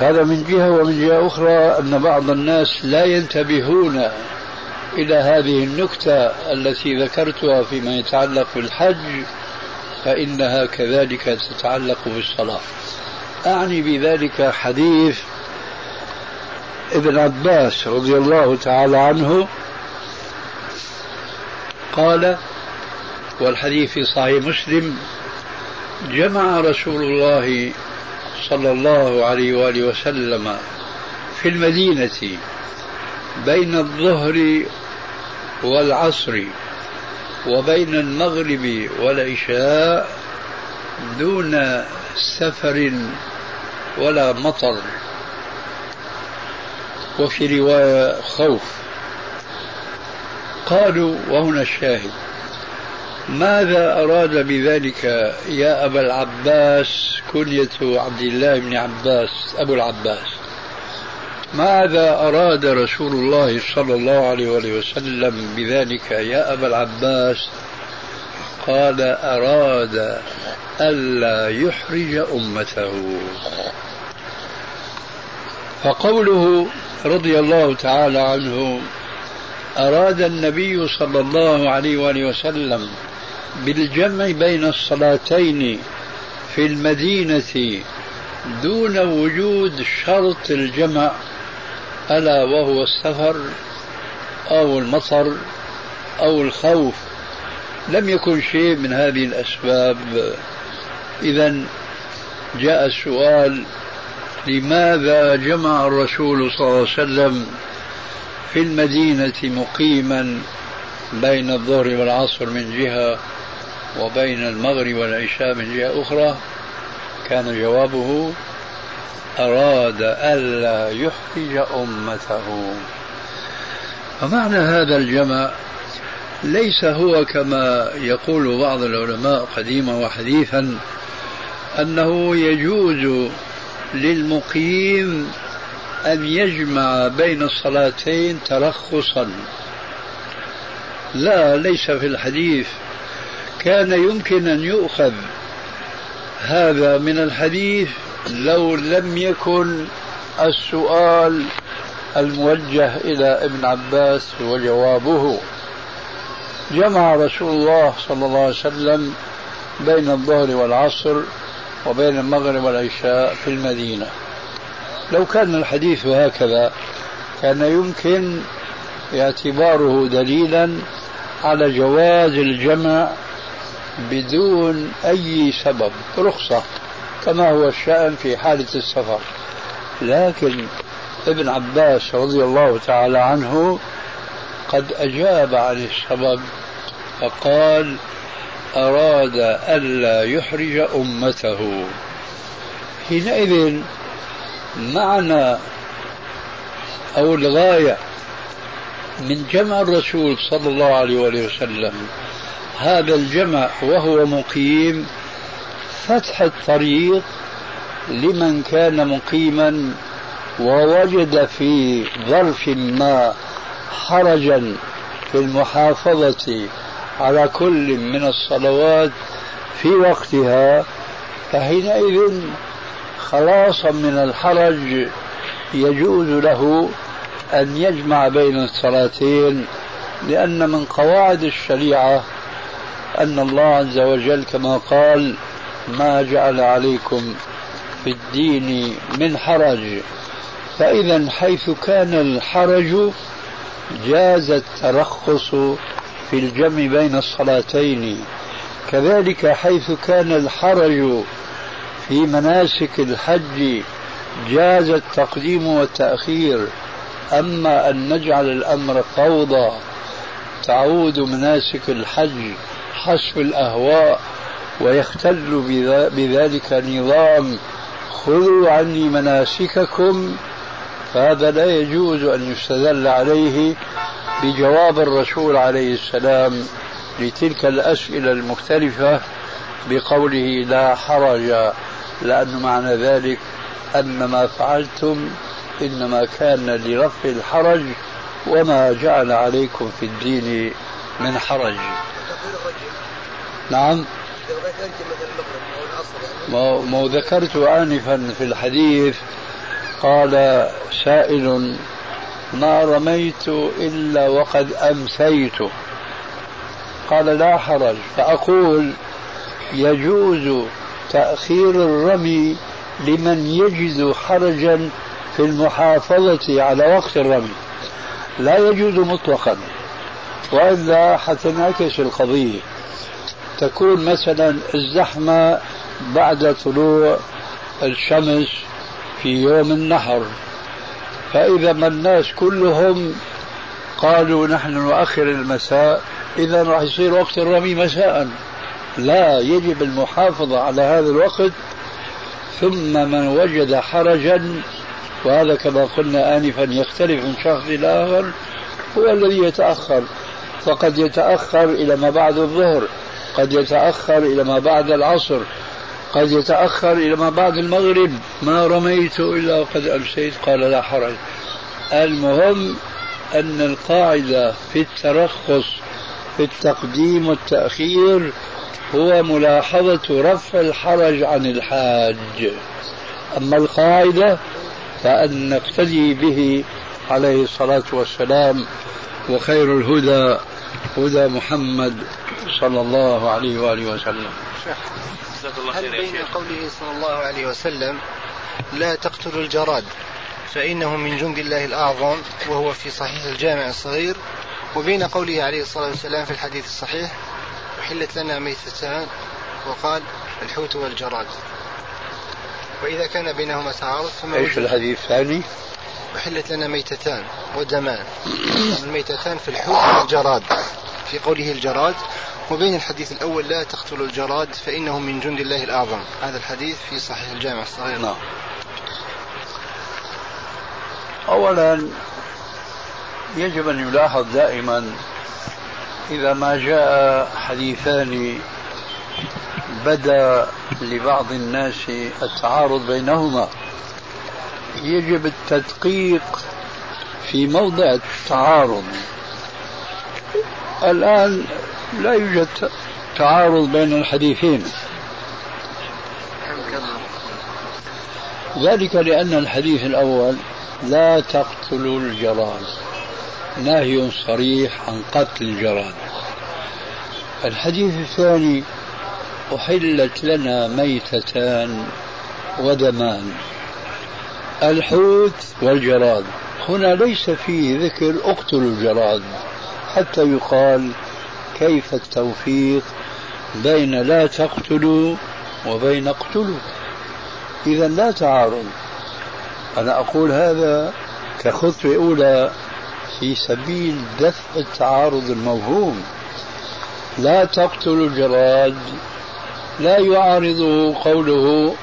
هذا من جهة ومن جهة أخرى أن بعض الناس لا ينتبهون إلى هذه النكتة التي ذكرتها فيما يتعلق بالحج فإنها كذلك تتعلق بالصلاة. أعني بذلك حديث ابن عباس رضي الله تعالى عنه قال والحديث في صحيح مسلم جمع رسول الله صلى الله عليه وآله وسلم في المدينة بين الظهر والعصر وبين المغرب والعشاء دون سفر ولا مطر. وفي رواية خوف. قالوا وهنا الشاهد. ماذا أراد بذلك يا أبا العباس كنية عبد الله بن عباس؟ أبو العباس. ماذا أراد رسول الله صلى الله عليه وسلم بذلك يا أبا العباس؟ قال أراد ألا يحرج أمته. فقوله رضي الله تعالى عنه أراد النبي صلى الله عليه وآله وسلم بالجمع بين الصلاتين في المدينة دون وجود شرط الجمع ألا وهو السفر أو المطر أو الخوف. لم يكن شيء من هذه الأسباب. إذا جاء السؤال لماذا جمع الرسول صلى الله عليه وسلم في المدينة مقيما بين الظهر والعصر من جهة وبين المغرب والعشاء من جهة أخرى كان جوابه أراد ألا يحرج أمته. فمعنى هذا الجمع ليس هو كما يقول بعض العلماء قديما وحديثا أنه يجوز للمقيم أن يجمع بين الصلاتين ترخصا لا ليس في الحديث كان يمكن أن يؤخذ هذا من الحديث لو لم يكن السؤال الموجه إلى ابن عباس وجوابه. جمع رسول الله صلى الله عليه وسلم بين الظهر والعصر وبين المغرب والعشاء في المدينة. لو كان الحديث هكذا كان يمكن اعتباره دليلا على جواز الجمع بدون أي سبب رخصة كما هو الشأن في حالة السفر. لكن ابن عباس رضي الله تعالى عنه قد أجاب عن السبب فقال أراد ألا يحرج أمته. حينئذ معنى أو الغاية من جمع الرسول صلى الله عليه وسلم. هذا الجمع وهو مقيم فتح الطريق لمن كان مقيما ووجد في ظرف ما حرجا في المحافظة على كل من الصلوات في وقتها فحينئذ خلاصا من الحرج يجوز له أن يجمع بين الصلاتين لأن من قواعد الشريعة أن الله عز وجل كما قال ما جعل عليكم في الدين من حرج. فإذا حيث كان الحرج جاز الترخص في الجمع بين الصلاتين. كذلك حيث كان الحرج في مناسك الحج جاز التقديم والتأخير. أما أن نجعل الأمر فوضى تعود مناسك الحج. حسب الأهواء ويختل بذلك نظام خذوا عني مناسككم فهذا لا يجوز أن يستدل عليه بجواب الرسول عليه السلام لتلك الأسئلة المختلفة بقوله لا حرج لأن معنى ذلك أن ما فعلتم إنما كان لرفع الحرج وما جعل عليكم في الدين من حرج. نعم. ما ذكرت آنفا في الحديث قال سائل ما رميت إلا وقد أمسيت. قال لا حرج. فأقول يجوز تأخير الرمي لمن يجد حرجا في المحافظة على وقت الرمي. لا يجوز مطلقا. وإلا حتنعكس القضية. تكون مثلا الزحمة بعد طلوع الشمس في يوم النحر فإذا ما الناس كلهم قالوا نحن نؤخر المساء إذا راح يصير وقت الرمي مساء. لا يجب المحافظة على هذا الوقت. ثم من وجد حرجا وهذا كما قلنا آنفا يختلف من شخص إلى آخر هو الذي يتأخر. فقد يتأخر إلى ما بعد الظهر قد يتأخر إلى ما بعد العصر قد يتأخر إلى ما بعد المغرب. ما رميت إلا وقد أمسيت. قال لا حرج. المهم أن القاعدة في الترخص في التقديم والتأخير هو ملاحظة رفع الحرج عن الحاج. أما القاعدة فأن نقتدي به عليه الصلاة والسلام وخير الهدى هدى محمد صلى الله عليه وآله وسلم. هل بين قوله صلى الله عليه وسلم لا تقتلوا الجراد فإنه من جند الله الأعظم وهو في صحيح الجامع الصغير وبين قوله عليه الصلاة والسلام في الحديث الصحيح أحلت لنا ميتتان وقال الحوت والجراد. وإذا كان بينهما تعارض فما إيش الحديث الثاني؟ أحلت لنا ميتتان ودمان. الميتتان في الحوت والجراد في قوله الجراد وبين الحديث الأول لا تقتلوا الجراد فإنه من جند الله الأعظم. هذا الحديث في صحيح الجامع الصغير. نعم. أولا يجب أن يلاحظ دائما إذا ما جاء حديثان بدا لبعض الناس التعارض بينهما. يجب التدقيق في موضع التعارض. الآن لا يوجد تعارض بين الحديثين. ذلك لأن الحديث الأول لا تقتلوا الجراد. نهي صريح عن قتل الجراد. الحديث الثاني أحلت لنا ميتتان ودمان. الحوت والجراد. هنا ليس فيه ذكر اقتلوا الجراد حتى يقال كيف التوفيق بين لا تقتلوا وبين اقتلوا. إذا لا تعارض. أنا أقول هذا كخطوة أولى في سبيل دفع التعارض الموهوم. لا تقتلوا الجراد لا يعارضه قوله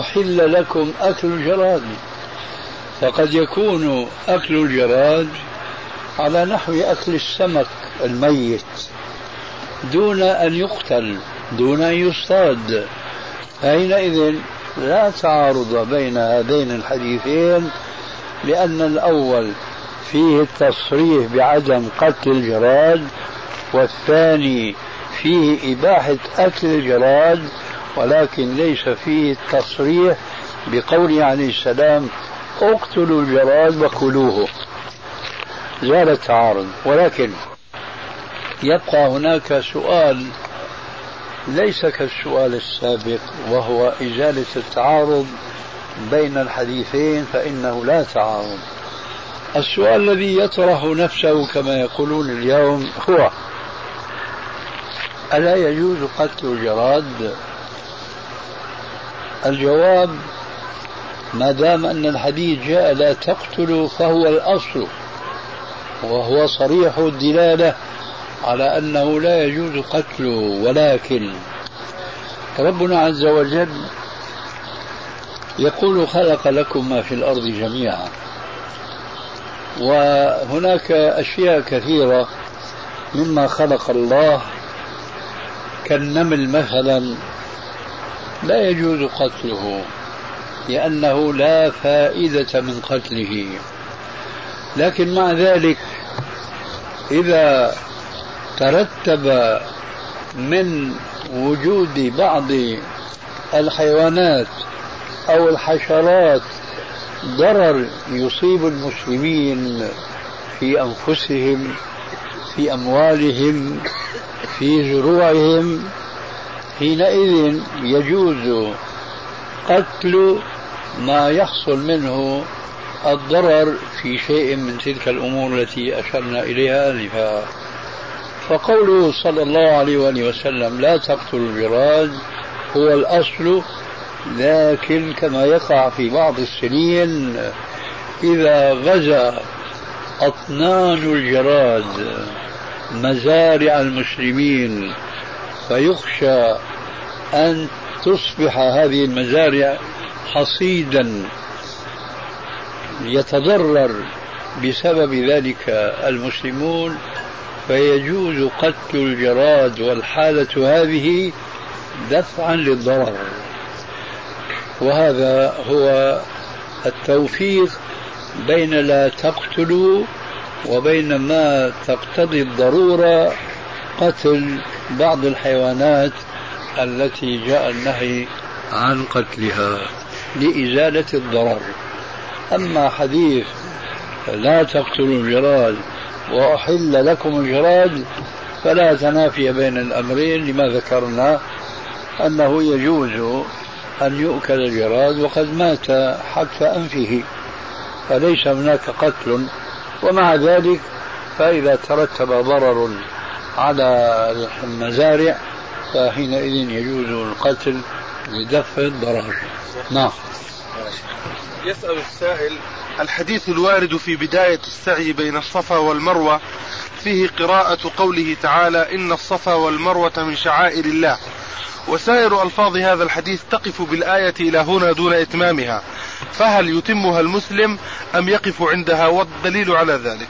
أحل لكم أكل الجراد. فقد يكون أكل الجراد على نحو أكل السمك الميت دون أن يقتل دون أن يصطاد. حينئذ لا تعارض بين هذين الحديثين لأن الأول فيه التصريح بعدم قتل الجراد والثاني فيه إباحة أكل الجراد ولكن ليس فيه التصريح بقوله عليه السلام اقتلوا الجراد وكلوه. زال التعارض ولكن يبقى هناك سؤال ليس كالسؤال السابق وهو إزالة التعارض بين الحديثين فإنه لا تعارض. السؤال الذي يطرح نفسه كما يقولون اليوم هو ألا يجوز قتل الجراد؟ الجواب ما دام أن الحديث جاء لا تقتلوا فهو الأصل وهو صريح الدلالة على أنه لا يجوز قتله ولكن ربنا عز وجل يقول خلق لكم ما في الأرض جميعا. وهناك أشياء كثيرة مما خلق الله. كالنمل مثلا لا يجوز قتله. لأنه لا فائدة من قتله. لكن مع ذلك إذا ترتب من وجود بعض الحيوانات أو الحشرات ضرر يصيب المسلمين في أنفسهم في أموالهم في زروعهم حينئذ يجوز قتل ما يحصل منه الضرر في شيء من تلك الأمور التي أشرنا إليها آنفا. فقوله صلى الله عليه وآله وسلم لا تقتلوا الجراد هو الأصل لكن كما يقع في بعض السنين إذا غزا أطنان الجراد مزارع المسلمين فيخشى أن تصبح هذه المزارع حصيدا يتضرر بسبب ذلك المسلمون فيجوز قتل الجراد والحالة هذه دفعا للضرر. وهذا هو التوفيق بين لا تقتلوا وبين ما تقتضي الضرورة قتل بعض الحيوانات التي جاء النهي عن قتلها. لإزالة الضرر. أما حديث لا تقتلوا الجراد وأحل لكم الجراد فلا تنافي بين الأمرين لما ذكرنا أنه يجوز أن يؤكل الجراد وقد مات حتف أنفه فليس هناك قتل. ومع ذلك فإذا ترتب ضرر على المزارع فحينئذ يجوز القتل لدفع الضرر نعم. يسأل السائل الحديث الوارد في بداية السعي بين الصفا والمروة فيه قراءة قوله تعالى إن الصفا والمروة من شعائر الله وسائر ألفاظ هذا الحديث تقف بالآية إلى هنا دون إتمامها. فهل يتمها المسلم أم يقف عندها؟ والدليل على ذلك.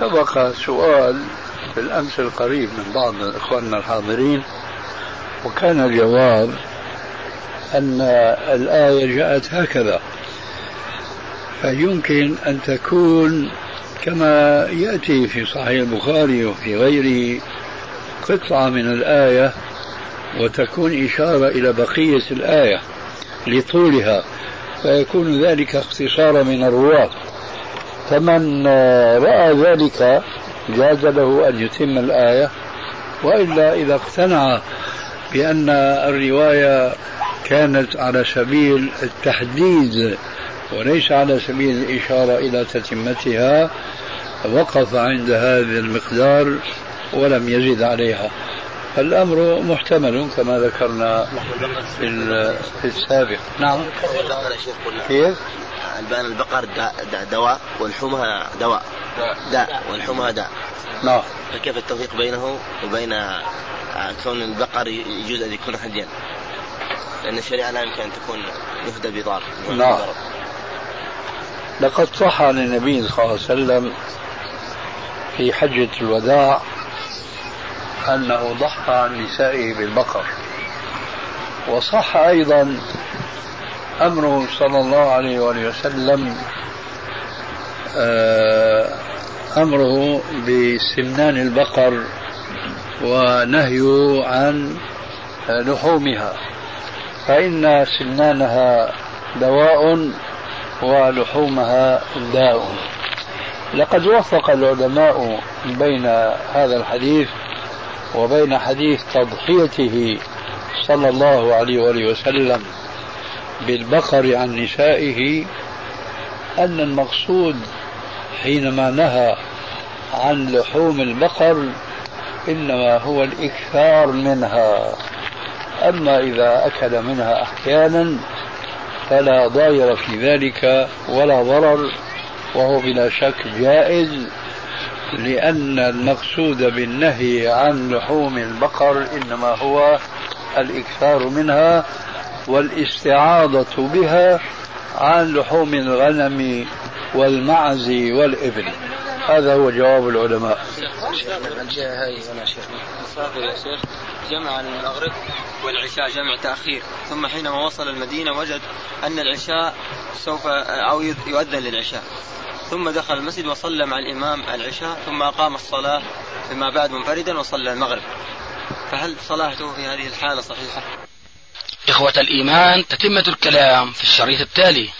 سبق سؤال في الأمس القريب من بعض إخواننا الحاضرين وكان الجواب أن الآية جاءت هكذا. فيمكن أن تكون كما يأتي في صحيح البخاري وفي غيره قطعة من الآية وتكون إشارة إلى بقية الآية لطولها فيكون ذلك اختصارا من الرواة. فمن رأى ذلك جاز له أن يتم الآية وإلا إذا اقتنع بأن الرواية كانت على سبيل التحديد وليس على سبيل الإشارة إلى تتمتها وقف عند هذا المقدار ولم يزد عليها. الأمر محتمل كما ذكرنا في, السابق. نعم. كيف؟ البان البقر داء دواء ولحومها دواء. داء ولحومها داء نعم. فكيف التوفيق بينه وبين كون البقر يجوز أن يكون هديا لأن الشريعة لا يمكن أن تكون يهدى بضار. نعم. لقد صح عن النبي صلى الله عليه وسلم في حجة الوداع أنه ضحى عن نسائه بالبقر. وصح أيضا أمره صلى الله عليه وآله وسلم آه، أمره بسمنان البقر ونهيه عن لحومها. فإن سمنانها دواء ولحومها داء. لقد وفق العلماء بين هذا الحديث وبين حديث تضحيته صلى الله عليه وآله وسلم بالبقر عن نسائه أن المقصود حينما نهى عن لحوم البقر إنما هو الإكثار منها. أما إذا أكل منها أحيانا فلا ضير في ذلك ولا ضرر وهو بلا شك جائز لأن المقصود بالنهي عن لحوم البقر إنما هو الإكثار منها والاستعاضة بها عن لحوم الغنم والمعز والإبل. هذا هو جواب العلماء. شيخ. جمع المغرب والعشاء جمع تأخير. ثم حينما وصل المدينة وجد أن العشاء سوف أو يؤذن للعشاء. ثم دخل المسجد وصلى مع الإمام العشاء ثم أقام الصلاة فيما بعد منفردا وصلى المغرب. فهل صلاته في هذه الحالة صحيحة؟ إخوة الإيمان تتمة الكلام في الشريط التالي.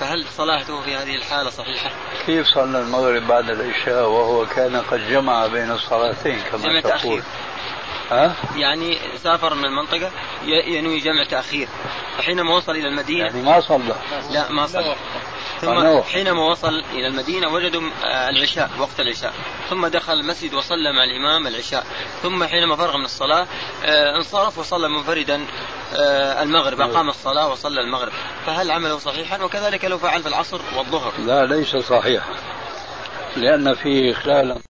فهل صلاته في هذه الحالة صحيحة؟ كيف صلى المغرب بعد العشاء وهو كان قد جمع بين الصلاتين كما جمع تقول؟ تأخير ها؟ يعني سافر من المنطقة ينوي جمع تأخير. فحينما وصل إلى المدينة يعني ما صلى. لا ما صلى. ثم. حينما وصل إلى المدينة وجدوا آه، العشاء وقت العشاء. ثم دخل المسجد وصلى مع الإمام العشاء. ثم حينما فرغ من الصلاة آه، انصرف وصلى منفردا آه، المغرب. أقام الصلاة وصلى المغرب. فهل عمله صحيحا؟ وكذلك لو فعل في العصر والظهر لا ليس صحيح لأن فيه إخلالا